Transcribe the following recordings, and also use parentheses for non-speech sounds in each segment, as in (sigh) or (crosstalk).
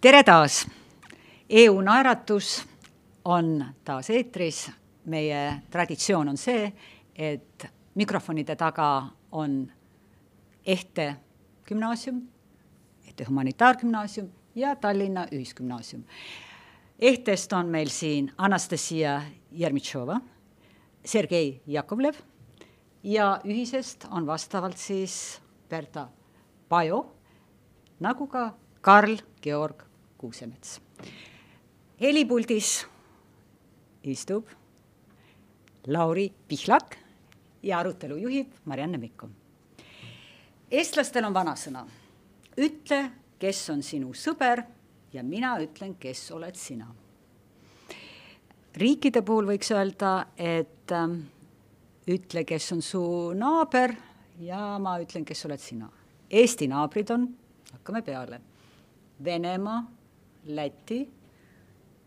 tere taas! EU naeratus on taas eetris, meie traditsioon on see, et mikrofonide taga on Ehte gümnaasium, Ehte humanitaargümnaasium ja Tallinna Ühisgümnaasium. Ehtest on meil siin Anastasia Jermitšova, Sergei Jakovlev ja ühisest on vastavalt siis Berta Pajo, nagu ka Karl Georg Kuusemets. helipuldis istub Lauri Pihlak ja arutelu juhib Marianne Mikko. eestlastel on vanasõna, ütle, kes on sinu sõber ja mina ütlen, kes oled sina. riikide puhul võiks öelda, et äh, ütle, kes on su naaber ja ma ütlen, kes oled sina. Eesti naabrid on, hakkame peale, Venemaa, Läti,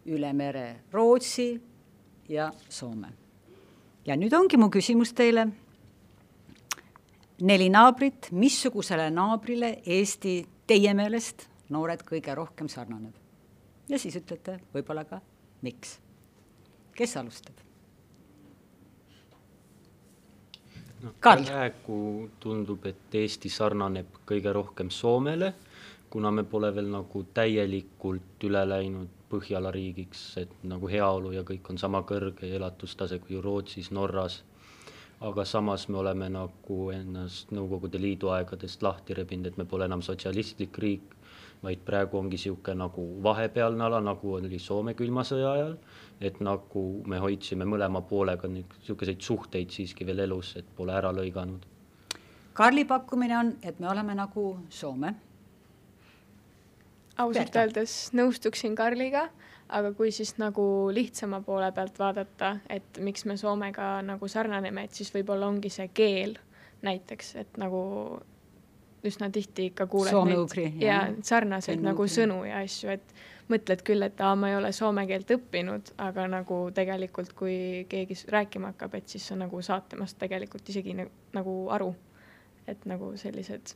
üle mere Rootsi ja Soome. ja nüüd ongi mu küsimus teile. neli naabrit, missugusele naabrile Eesti teie meelest noored kõige rohkem sarnaneb? ja siis ütlete võib-olla ka, miks. kes alustab? no, Karl. praegu tundub, et Eesti sarnaneb kõige rohkem Soomele, kuna me pole veel nagu täielikult üle läinud Põhjala riigiks, et nagu heaolu ja kõik on sama kõrge elatustase kui Rootsis, Norras. aga samas me oleme nagu ennast Nõukogude Liidu aegadest lahti rebinud, et me pole enam sotsialistlik riik, vaid praegu ongi niisugune nagu vahepealne ala, nagu oli Soome külma sõja ajal, et nagu me hoidsime mõlema poolega niisuguseid suhteid siiski veel elus, et pole ära lõiganud. Karli pakkumine on, et me oleme nagu Soome. Ausalt öeldes nõustuksin Karliga, aga kui siis nagu lihtsama poole pealt vaadata, et miks me Soomega nagu sarnaneme, et siis võib-olla ongi see keel näiteks, et nagu üsna tihti ikka kuuled Soome-ugri, ja sarnaseid nagu sõnu ja asju, et mõtled küll, et aa, ma ei ole soome keelt õppinud, aga nagu tegelikult, kui keegi rääkima hakkab, et siis sa nagu saad temast tegelikult isegi nagu, aru. et nagu sellised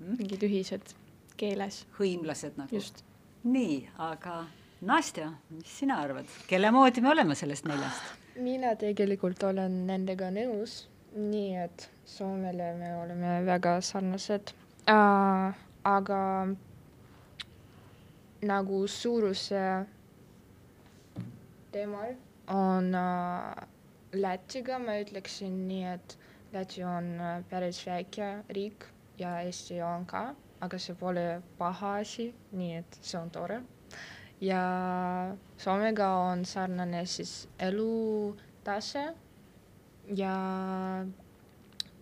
mingid ühised keeles, hõimlased nagu. nii, aga Nastja, mis sina arvad, kelle moodi me oleme sellest neljast? mina tegelikult olen nendega nõus, nii et Soomele me oleme väga sarnased. Äh,, aga nagu suuruse teemal on äh, Lätiga, ma ütleksin nii, et Läti on päris väike riik ja Eesti on ka, aga see pole paha asi, nii et see on tore ja Soomega on sarnane siis elutase ja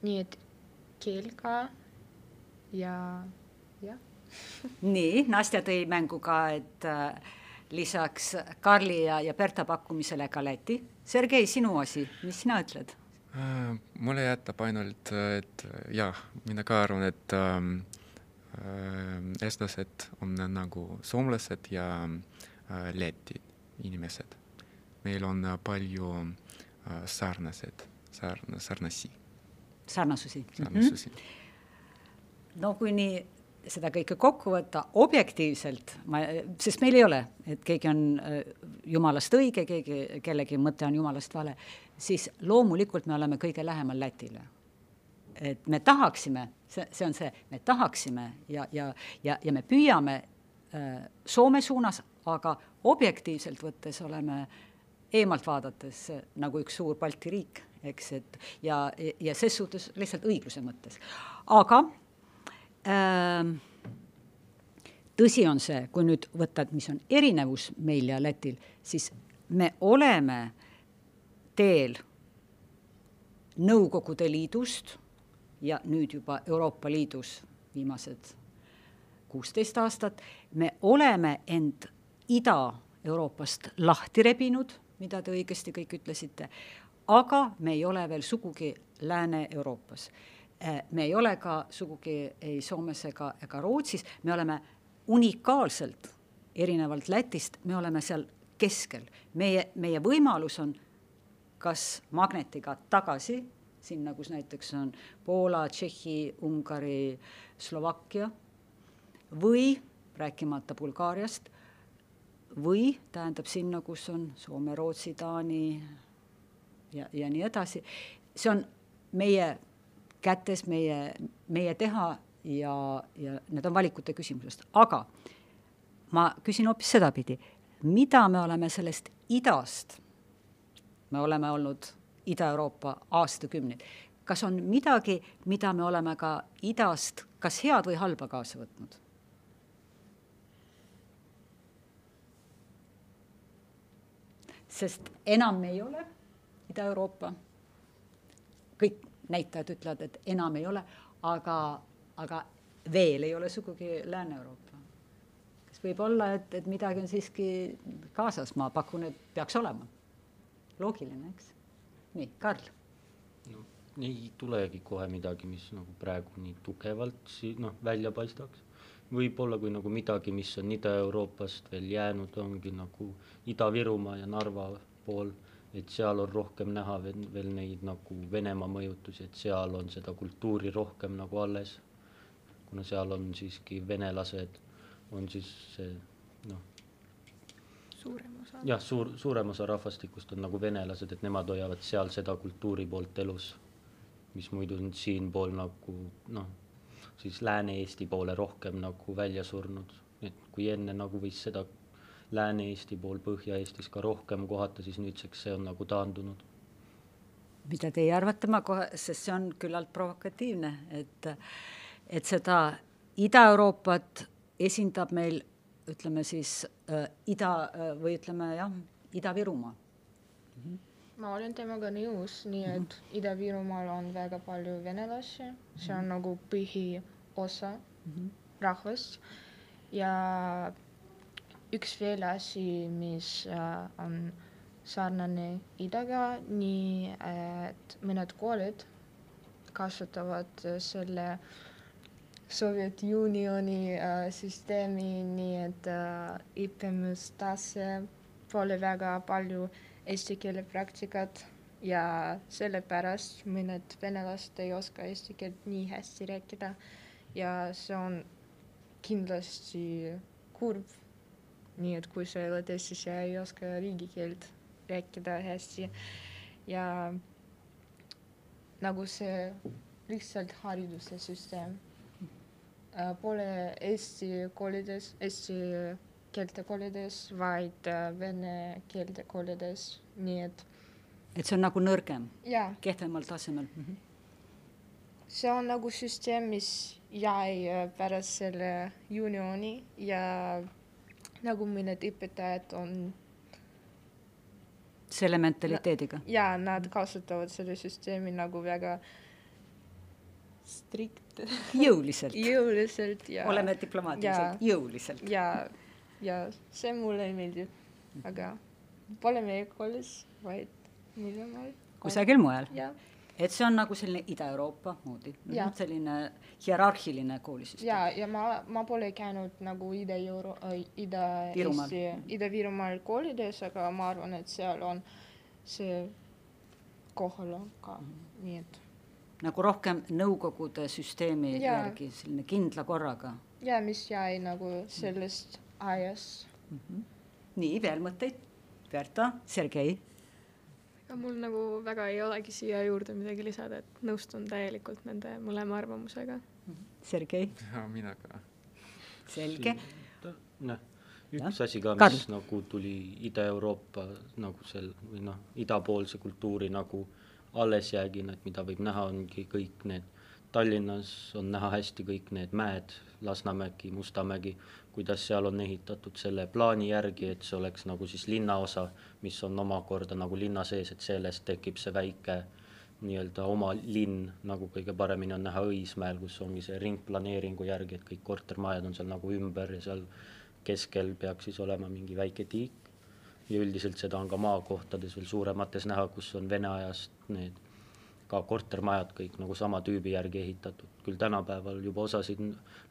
nii et keel ka ja jah. nii, Nastja tõi mängu ka, et äh, lisaks Karli ja, ja Berta pakkumisele ka Läti. Sergei, sinu asi, mis sina ütled? Äh, mulle jätab ainult, et jah, mina ka arvan, et ähm, äh, eestlased on nagu soomlased ja äh, Läti inimesed. meil on äh, palju äh, sarnased, sarn-, sarnasi, sarnasusi? sarnasusi mm. no kui nii seda kõike kokku võtta objektiivselt, ma, sest meil ei ole, et keegi on jumalast õige, keegi, kellegi mõte on jumalast vale, siis loomulikult me oleme kõige lähemal Lätile. Et me tahaksime, see, see on see, me tahaksime ja, ja, ja, ja me püüame äh, Soome suunas, aga objektiivselt võttes oleme eemalt vaadates äh, nagu üks suur Balti riik, eks, et ja, ja ses suhtes lihtsalt õigluse mõttes. aga ähm, tõsi on see, kui nüüd võtta, et mis on erinevus meil ja Lätil, siis me oleme teel Nõukogude Liidust ja nüüd juba Euroopa Liidus viimased kuusteist aastat, me oleme end Ida-Euroopast lahti rebinud, mida te õigesti kõik ütlesite, aga me ei ole veel sugugi Lääne-Euroopas. me ei ole ka sugugi ei Soomes ega, ega Rootsis, me oleme unikaalselt, erinevalt Lätist, me oleme seal keskel. meie, meie võimalus on kas magnetiga tagasi, sinna, kus näiteks on Poola, Tšehhi, Ungari, Slovakkia, või rääkimata Bulgaariast, või tähendab sinna, kus on Soome, Rootsi, Taani ja, ja nii edasi. see on meie kätes, meie, meie teha ja, ja need on valikute küsimusest, aga ma küsin hoopis sedapidi, mida me oleme sellest idast, me oleme olnud Ida-Euroopa aastakümneid, kas on midagi, mida me oleme ka idast kas head või halba kaasa võtnud? sest enam ei ole Ida-Euroopa, kõik näitajad ütlevad, et enam ei ole, aga, aga veel ei ole sugugi Lääne-Euroopa. kas võib olla, et, et midagi on siiski kaasas, ma pakun, et peaks olema. loogiline, eks? Nii, Karl no ei tulegi kohe midagi, mis nagu praegu nii tugevalt si-, noh, välja paistaks. võib-olla kui nagu midagi, mis on Ida-Euroopast veel jäänud, ongi nagu Ida-Virumaa ja Narva pool, et seal on rohkem näha veel, veel neid nagu Venemaa mõjutusi, et seal on seda kultuuri rohkem nagu alles. kuna seal on siiski venelased, on siis see suurem osa. jah, suur, suurem osa rahvastikust on nagu venelased, et nemad hoiavad seal seda kultuuri poolt elus mis muidu on siinpool nagu noh, siis Lääne-Eesti poole rohkem nagu välja surnud, et kui enne nagu võis seda Lääne-Eesti pool Põhja-Eestis ka rohkem kohata, siis nüüdseks see on nagu taandunud. mida teie arvate, ma kohe, sest see on küllalt provokatiivne, et, et seda Ida-Euroopat esindab meil ütleme siis äh, ida äh, või ütleme jah, Ida-Virumaa mm. -hmm ma olen temaga nõus, nii et mm -hmm. Ida-Virumaal on väga palju venelasi, see on mm -hmm. nagu põhiosa mm -hmm. rahvast ja üks veel asi, mis äh, on sarnane idaga, nii et mõned koolid kasutavad selle Sovjet-Unioni äh, süsteemi, nii et äh, õppimistase pole väga palju eesti keele praktikat ja sellepärast mõned venelased ei oska eesti keelt nii hästi rääkida ja see on kindlasti kurb. nii et kui sa elad Eestis ja ei oska riigikeelt rääkida hästi ja nagu see lihtsalt hariduse süsteem äh, pole Eesti koolides, Eesti keelte koolides, vaid äh, vene keelte koolides, nii et. et see on nagu nõrgem? kehvemal tasemel mm? -hmm. see on nagu süsteem, mis jäi äh, pärast selle juunioni ja nagu mõned õpetajad on. selle mentaliteediga? ja nad kasutavad selle süsteemi nagu väga strikt. jõuliselt jõuliselt ja. oleme diplomaatiliselt, jõuliselt. ja ja see mulle ei meeldi, aga pole meie koolis, vaid mille maal. kusagil mujal? et see on nagu selline Ida-Euroopa moodi, selline hierarhiline koolisüsteem. ja, ja ma, ma pole käinud nagu Ida-Euro- Ida-Eesti, Ida-Virumaal koolides, aga ma arvan, et seal on see kohal on ka mm, -hmm. nii et. Nagu rohkem Nõukogude süsteemi ja. järgi, selline kindla korraga. ja mis jäi nagu sellest ajas mm. -hmm. nii, veel mõtteid? Berta, Sergei? ega mul nagu väga ei olegi siia juurde midagi lisada, et nõustun täielikult nende mõlema arvamusega mm. -hmm. Sergei? ja mina ka. selge. noh, üks ja. asi ka, mis Karl. nagu tuli Ida-Euroopa nagu sel või noh, idapoolse kultuuri nagu allesjäägina, et mida võib näha, ongi kõik need Tallinnas on näha hästi kõik need mäed, Lasnamägi, Mustamägi, kuidas seal on ehitatud selle plaani järgi, et see oleks nagu siis linnaosa, mis on omakorda nagu linna sees, et sellest tekib see väike nii-öelda oma linn, nagu kõige paremini on näha Õismäel, kus ongi see ringplaneeringu järgi, et kõik kortermajad on seal nagu ümber ja seal keskel peaks siis olema mingi väike tiik. Ja üldiselt seda on ka maakohtades veel suuremates näha, kus on Vene ajast need ka kortermajad kõik nagu sama tüübi järgi ehitatud, küll tänapäeval juba osasid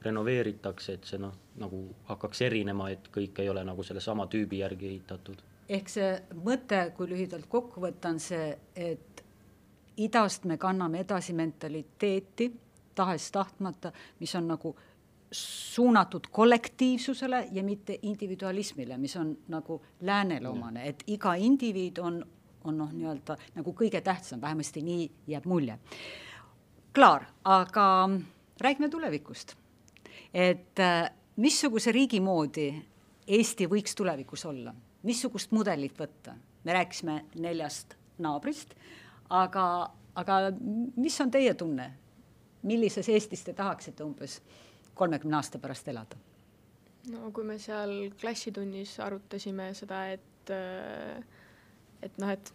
renoveeritakse, et see noh, nagu hakkaks erinema, et kõik ei ole nagu sellesama tüübi järgi ehitatud. ehk see mõte, kui lühidalt kokku võtta, on see, et idast me kanname edasi mentaliteeti tahes-tahtmata, mis on nagu suunatud kollektiivsusele ja mitte individualismile, mis on nagu läänele omane, et iga indiviid on, on noh, nii-öelda nagu kõige tähtsam, vähemasti nii jääb mulje. Klaar, aga räägime tulevikust. et äh, missuguse riigi moodi Eesti võiks tulevikus olla, missugust mudelit võtta? me rääkisime neljast naabrist, aga, aga mis on teie tunne, millises Eestis te tahaksite umbes kolmekümne aasta pärast elada? no kui me seal klassitunnis arutasime seda, et, et noh, et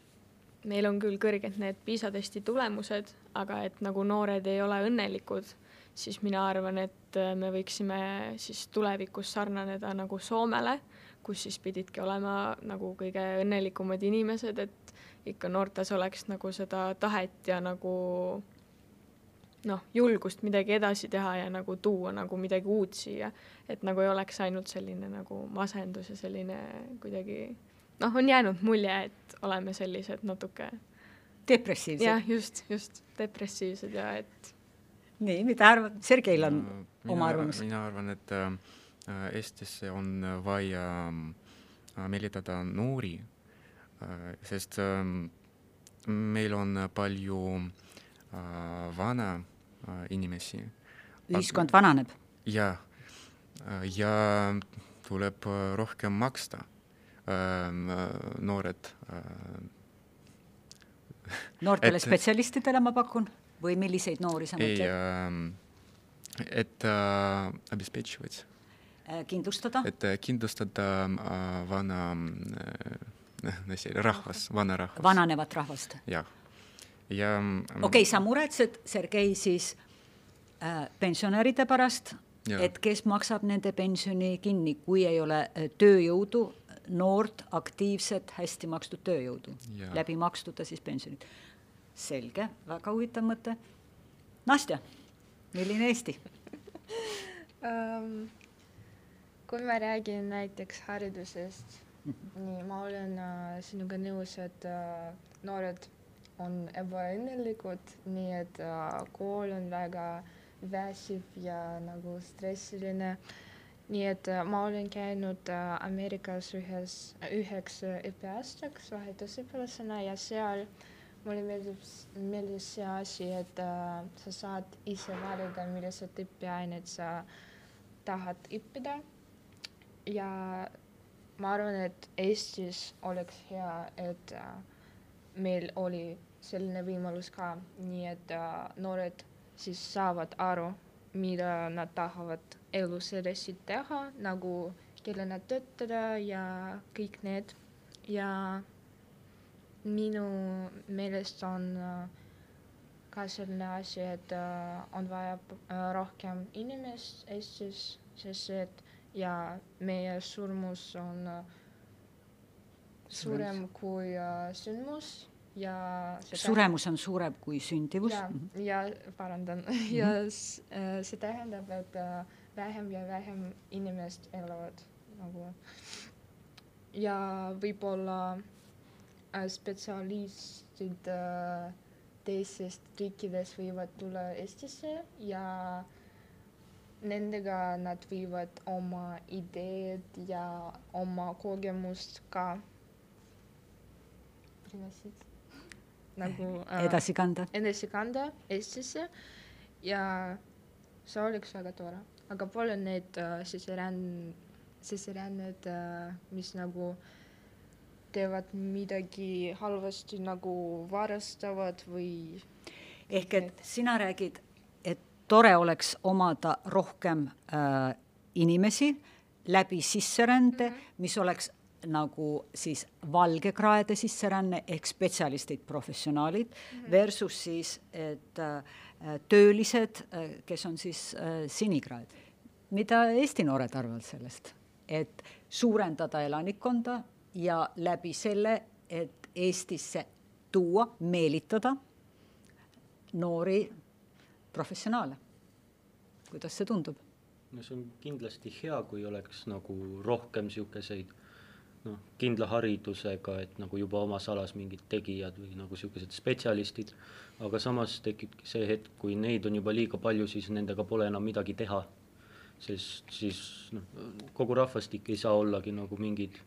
meil on küll kõrged need PISA testi tulemused, aga et nagu noored ei ole õnnelikud, siis mina arvan, et me võiksime siis tulevikus sarnaneda nagu Soomele, kus siis pididki olema nagu kõige õnnelikumad inimesed, et ikka noortes oleks nagu seda tahet ja nagu noh, julgust midagi edasi teha ja nagu tuua nagu midagi uut siia, et nagu ei oleks ainult selline nagu masendus ja selline kuidagi noh, on jäänud mulje, et oleme sellised natuke depressiivsed. jah, just, just depressiivsed ja et. nii, mida arvad, Sergeil on no, mina, oma arvamus? mina arvan, et äh, Eestisse on vaja äh, meelitada noori äh,, sest äh, meil on palju äh, vana äh, inimesi. ühiskond vananeb? jah, ja tuleb rohkem maksta Ähm, äh, noored. Äh, noortele et, (laughs) spetsialistidele ma pakun või milliseid noori sa mõtled? ei, et äh, обеспечивать. kindlustada? et kindlustada äh, vana äh, rahvas, (laughs) vana rahvas. vananevat rahvast? jah. ja okei okay,, sa muretsed, Sergei, siis äh, pensionäride pärast, et kes maksab nende pensioni kinni, kui ei ole tööjõudu noort, aktiivset, hästi makstud tööjõudu, läbi makstud siis pensionid. selge, väga huvitav mõte. Nastja, milline Eesti um,? kui ma räägin näiteks haridusest mm, -hmm. nii ma olen äh, sinuga nõus, et äh, noored on ebaõnnelikud, nii et äh, kool on väga väsiv ja nagu stressiline nii et äh, ma olen käinud äh, Ameerikas ühes, üheks äh, õppeaastaks vahetusõpilasena ja seal mulle meeldib, meeldis see asi, et äh, sa saad ise valida, millised õppeained sa tahad õppida. ja ma arvan, et Eestis oleks hea, et äh, meil oli selline võimalus ka, nii et äh, noored siis saavad aru, mida nad tahavad elus edasi teha, nagu kellena töötada ja kõik need. ja minu meelest on äh, ka selline asi, et äh, on vaja rohkem inimest Eestis, sest et ja meie surmus on suurem kui sündmus ja suremus on suurem kui sündivus. ja, mhm. ja parandan mm -hmm. ja (laughs) äh, see tähendab, et äh, vähem ja vähem inimest elavad nagu ja võib-olla äh, spetsialistid teistest riikidest võivad tulla Eestisse ja nendega nad võivad oma ideed ja oma kogemust ka приносить nagu äh, edasi kanda. edasi kanda Eestisse ja see oleks väga tore, aga pole neid äh, sisseränn-, sisseränned äh,, mis nagu teevad midagi halvasti, nagu varastavad või ehk et sina räägid, et tore oleks omada rohkem äh, inimesi läbi sisserände mm, -hmm. mis oleks nagu siis valgekraede sisseränne ehk spetsialistid, professionaalid mm -hmm. versus siis, et äh, töölised äh,, kes on siis äh, sinikraed. mida Eesti noored arvavad sellest, et suurendada elanikkonda ja läbi selle, et Eestisse tuua, meelitada noori professionaale. kuidas see tundub? no see on kindlasti hea, kui oleks nagu rohkem niisuguseid noh, kindla haridusega, et nagu juba omas alas mingid tegijad või nagu niisugused spetsialistid, aga samas tekibki see hetk, kui neid on juba liiga palju, siis nendega pole enam midagi teha. sest siis noh, kogu rahvastik ei saa ollagi nagu mingid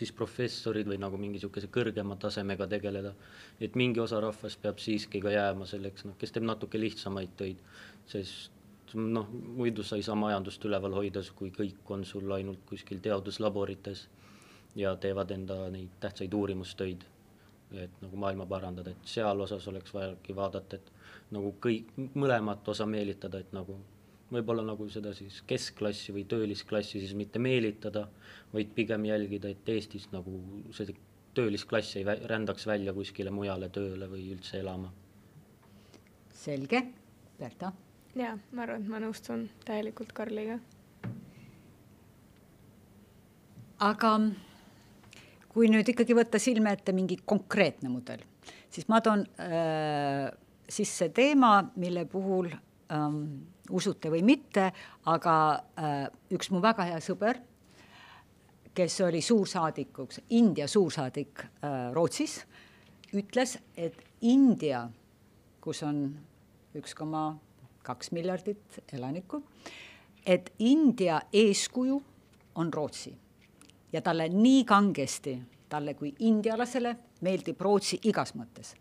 siis professorid või nagu mingi niisuguse kõrgema tasemega tegeleda. et mingi osa rahvast peab siiski ka jääma selleks, noh, kes teeb natuke lihtsamaid töid, sest noh, muidu sa ei saa majandust üleval hoida, kui kõik on sul ainult kuskil teaduslaborites ja teevad enda neid tähtsaid uurimustöid, et nagu maailma parandada, et seal osas oleks vajagi vaadata, et nagu kõik, mõlemat osa meelitada, et nagu võib-olla nagu seda siis keskklassi või töölisklassi siis mitte meelitada, vaid pigem jälgida, et Eestis nagu see töölisklass ei vä rändaks välja kuskile mujale tööle või üldse elama. selge, Berta? jaa, ma arvan, et ma nõustun täielikult Karliga. aga kui nüüd ikkagi võtta silme ette mingi konkreetne mudel, siis ma toon äh, sisse teema, mille puhul ähm, usute või mitte, aga äh, üks mu väga hea sõber, kes oli suursaadikuks, India suursaadik äh, Rootsis, ütles, et India, kus on üks koma kaks miljardit elanikku, et India eeskuju on Rootsi ja talle nii kangesti, talle kui indialasele meeldib Rootsi igas mõttes.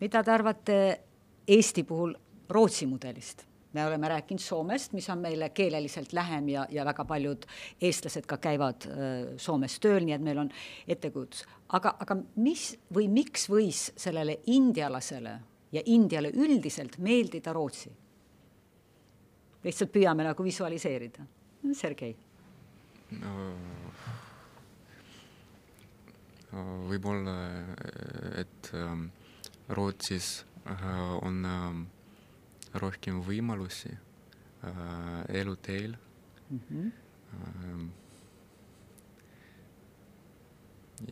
mida te arvate Eesti puhul Rootsi mudelist? me oleme rääkinud Soomest, mis on meile keeleliselt lähem ja, ja väga paljud eestlased ka käivad äh, Soomes tööl, nii et meil on ettekujutus. aga, aga mis või miks võis sellele indialasele ja Indiale üldiselt meeldida Rootsi? lihtsalt püüame nagu visualiseerida. Sergei. Võib-olla, et ähm, Rootsis äh, on ähm, rohkem võimalusi äh, eluteel mm. -hmm.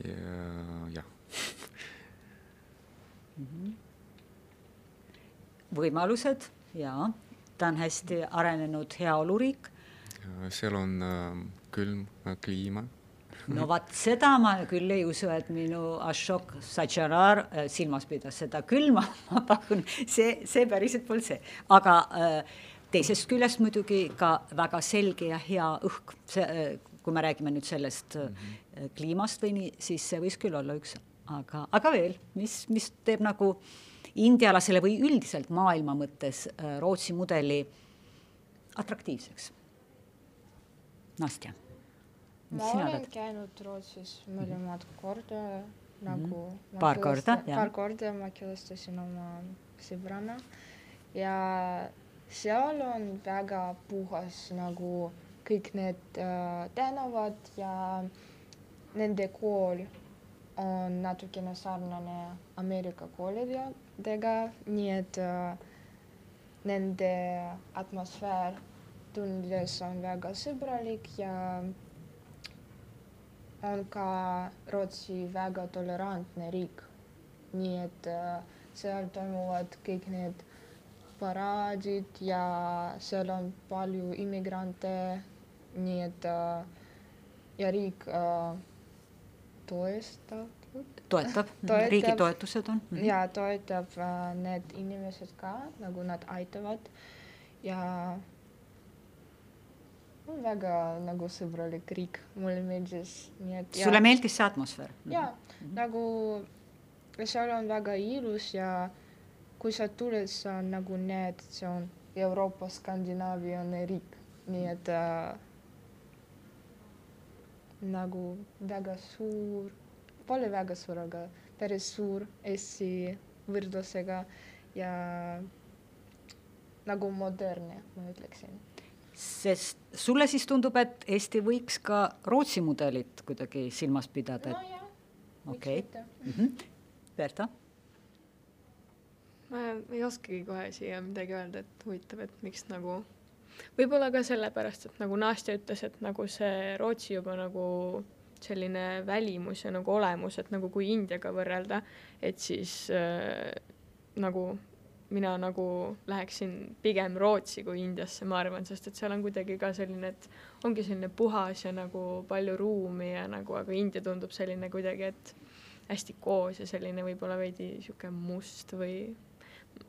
Ja, jah mm. -hmm. võimalused ja ta on hästi arenenud heaoluriik. seal on äh, külm äh, kliima. No vot seda ma küll ei usu, et minu Ashok Sajarar äh, silmas pidas seda külma, (laughs) ma pakun, see, see päriselt pole see, aga äh, teisest küljest muidugi ka väga selge ja hea õhk, see, kui me räägime nüüd sellest mm -hmm. kliimast või nii, siis see võis küll olla üks, aga, aga veel, mis, mis teeb nagu indialasele või üldiselt maailma mõttes Rootsi mudeli atraktiivseks? Nastja ma olen arvad? käinud Rootsis mõlemad korda nagu mm paar korda, jah? paar korda ma külastasin oma sõbranna ja seal on väga puhas nagu kõik need äh, tänavad ja nende kool on natukene sarnane Ameerika koolidega, nii et äh, nende atmosfäär tundides on väga sõbralik ja on ka Rootsi väga tolerantne riik. nii et seal toimuvad kõik need paraadid ja seal on palju immigrante, nii et ja riik toestab. toetab, toetab., riigi toetused on ja toetab need inimesed ka, nagu nad aitavad ja väga nagu sõbralik riik, mulle meeldis, nii et. sulle meeldis see atmosfäär? jaa mm, -hmm. nagu seal on väga ilus ja kui sa tuled, sa nagu näed, see on Euroopa Skandinaaviane riik, nii et äh, nagu väga suur, pole väga suur, aga päris suur Eesti võrdlusega ja nagu modernne, ma ütleksin sest sulle siis tundub, et Eesti võiks ka Rootsi mudelit kuidagi silmas pidada? nojah, okei okay. mm -hmm.. Berta? ma ei oskagi kohe siia midagi öelda, et huvitav, et miks nagu, võib-olla ka sellepärast, et nagu Nastja ütles, et nagu see Rootsi juba nagu selline välimus ja nagu olemus, et nagu kui Indiaga võrrelda, et siis äh, nagu mina nagu läheksin pigem Rootsi kui Indiasse, ma arvan, sest et seal on kuidagi ka selline, et ongi selline puhas ja nagu palju ruumi ja nagu, aga India tundub selline kuidagi, et hästi koos ja selline võib-olla veidi niisugune must või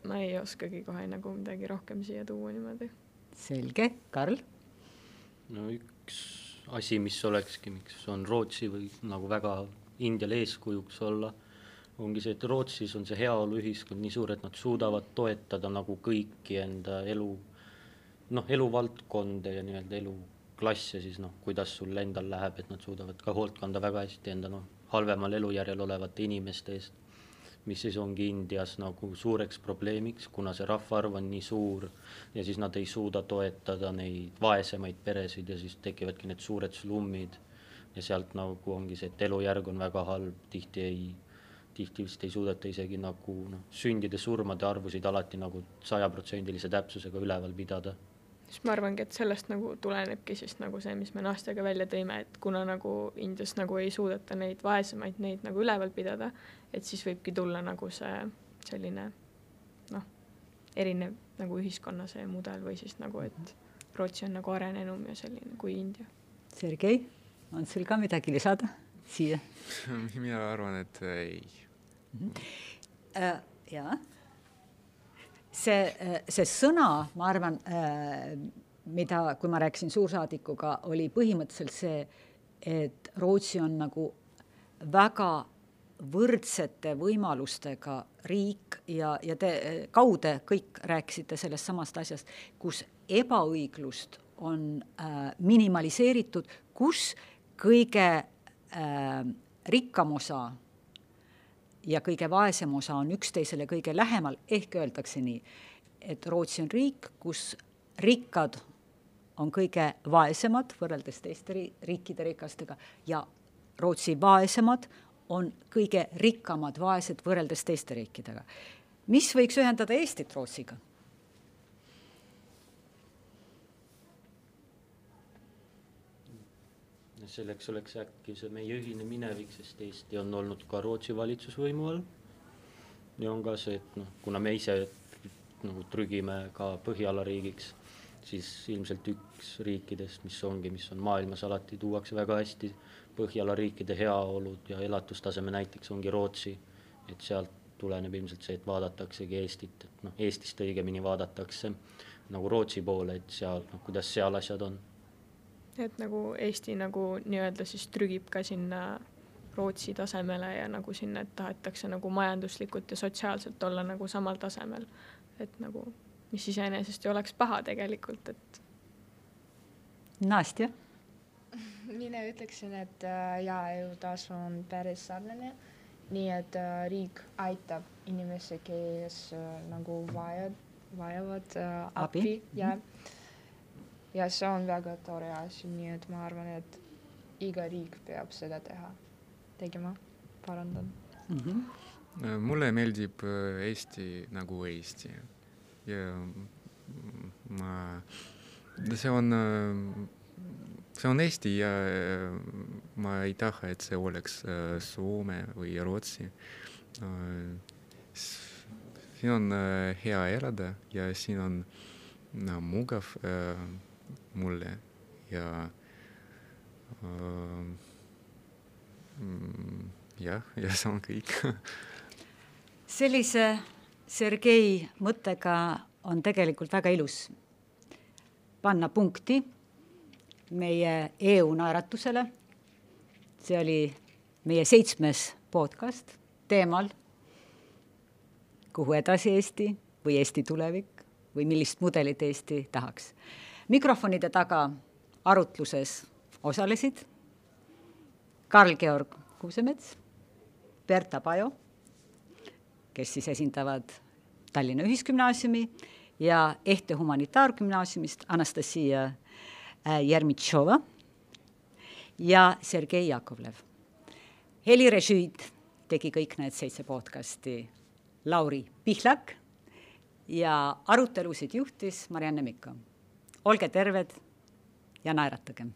ma ei oskagi kohe nagu midagi rohkem siia tuua niimoodi. selge, Karl? no üks asi, mis olekski, miks on Rootsi või nagu väga Indiale eeskujuks olla, ongi see, et Rootsis on see heaoluühiskond nii suur, et nad suudavad toetada nagu kõiki enda elu, noh, eluvaldkonda ja nii-öelda eluklasse siis noh, kuidas sul endal läheb, et nad suudavad ka hoolt kanda väga hästi enda noh, halvemal elujärjel olevate inimeste eest mis siis ongi Indias nagu suureks probleemiks, kuna see rahvaarv on nii suur ja siis nad ei suuda toetada neid vaesemaid peresid ja siis tekivadki need suured slummid ja sealt nagu ongi see, et elujärg on väga halb, tihti ei, tihti vist ei suudeta isegi nagu noh, sündide-surmade arvusid alati nagu sajaprotsendilise täpsusega üleval pidada siis ma arvangi, et sellest nagu tulenebki siis nagu see, mis me Nastjaga välja tõime, et kuna nagu Indias nagu ei suudeta neid vaesemaid neid nagu üleval pidada, et siis võibki tulla nagu see selline noh, erinev nagu ühiskonna see mudel või siis nagu, et Rootsi on nagu arenenum ja selline kui India. Sergei on sul ka midagi lisada siia? (laughs) mina arvan, et ei -hmm. Äh, jaa. see, äh, see sõna, ma arvan äh,, mida, kui ma rääkisin suursaadikuga, oli põhimõtteliselt see, et Rootsi on nagu väga võrdsete võimalustega riik ja, ja te kaude kõik rääkisite sellest samast asjast, kus ebaõiglust on äh, minimaliseeritud, kus kõige äh, rikkam osa ja kõige vaesem osa on üksteisele kõige lähemal, ehk öeldakse nii, et Rootsi on riik, kus rikkad on kõige vaesemad võrreldes teiste riikide rikastega ja Rootsi vaesemad on kõige rikkamad vaesed võrreldes teiste riikidega. mis võiks ühendada Eestit Rootsiga? Selleks oleks äkki see meie ühine minevik, sest Eesti on olnud ka Rootsi valitsusvõimu all. ja on ka see, et noh, kuna me ise nagu trügime ka Põhjala riigiks, siis ilmselt üks riikidest, mis ongi, mis on maailmas alati tuuakse väga hästi Põhjala riikide heaolud ja elatustaseme näiteks ongi Rootsi. et sealt tuleneb ilmselt see, et vaadataksegi Eestit, et noh, Eestist õigemini vaadatakse nagu Rootsi poole, et seal, noh, kuidas seal asjad on et nagu Eesti nagu nii-öelda siis trügib ka sinna Rootsi tasemele ja nagu sinna, et tahetakse nagu majanduslikult ja sotsiaalselt olla nagu samal tasemel. et nagu, mis iseenesest ju oleks paha tegelikult, et. Nastja (laughs) mina ütleksin, et äh, jaa, elutasu on päris sarnane. nii et äh, riik aitab inimesi, kes äh, nagu vajavad, vajavad äh, abi, abi ja mm -hmm ja see on väga tore asi, nii et ma arvan, et iga riik peab seda teha, tegema, parandan mm. -hmm. mulle meeldib äh, Eesti nagu Eesti ja ma, see on, äh, see on Eesti ja ma ei taha, et see oleks Soome või Rootsi. siin on hea elada ja siin on no, mugav mulle ja äh, jah, ja see on kõik sellise Sergei mõttega on tegelikult väga ilus panna punkti meie EU naeratusele. see oli meie seitsmes podcast teemal, kuhu edasi Eesti või Eesti tulevik või millist mudelit Eesti tahaks mikrofonide taga arutluses osalesid Karl-Georg Kuusemets, Berta Pajo, kes siis esindavad Tallinna Ühisgümnaasiumi ja Ehte Humanitaargümnaasiumist Anastasia äh, Jermitšova ja Sergei Jakovlev. helirežiid tegi kõik need seitse podcasti Lauri Pihlak ja arutelusid juhtis Marianne Mikko olge terved ja naeratagem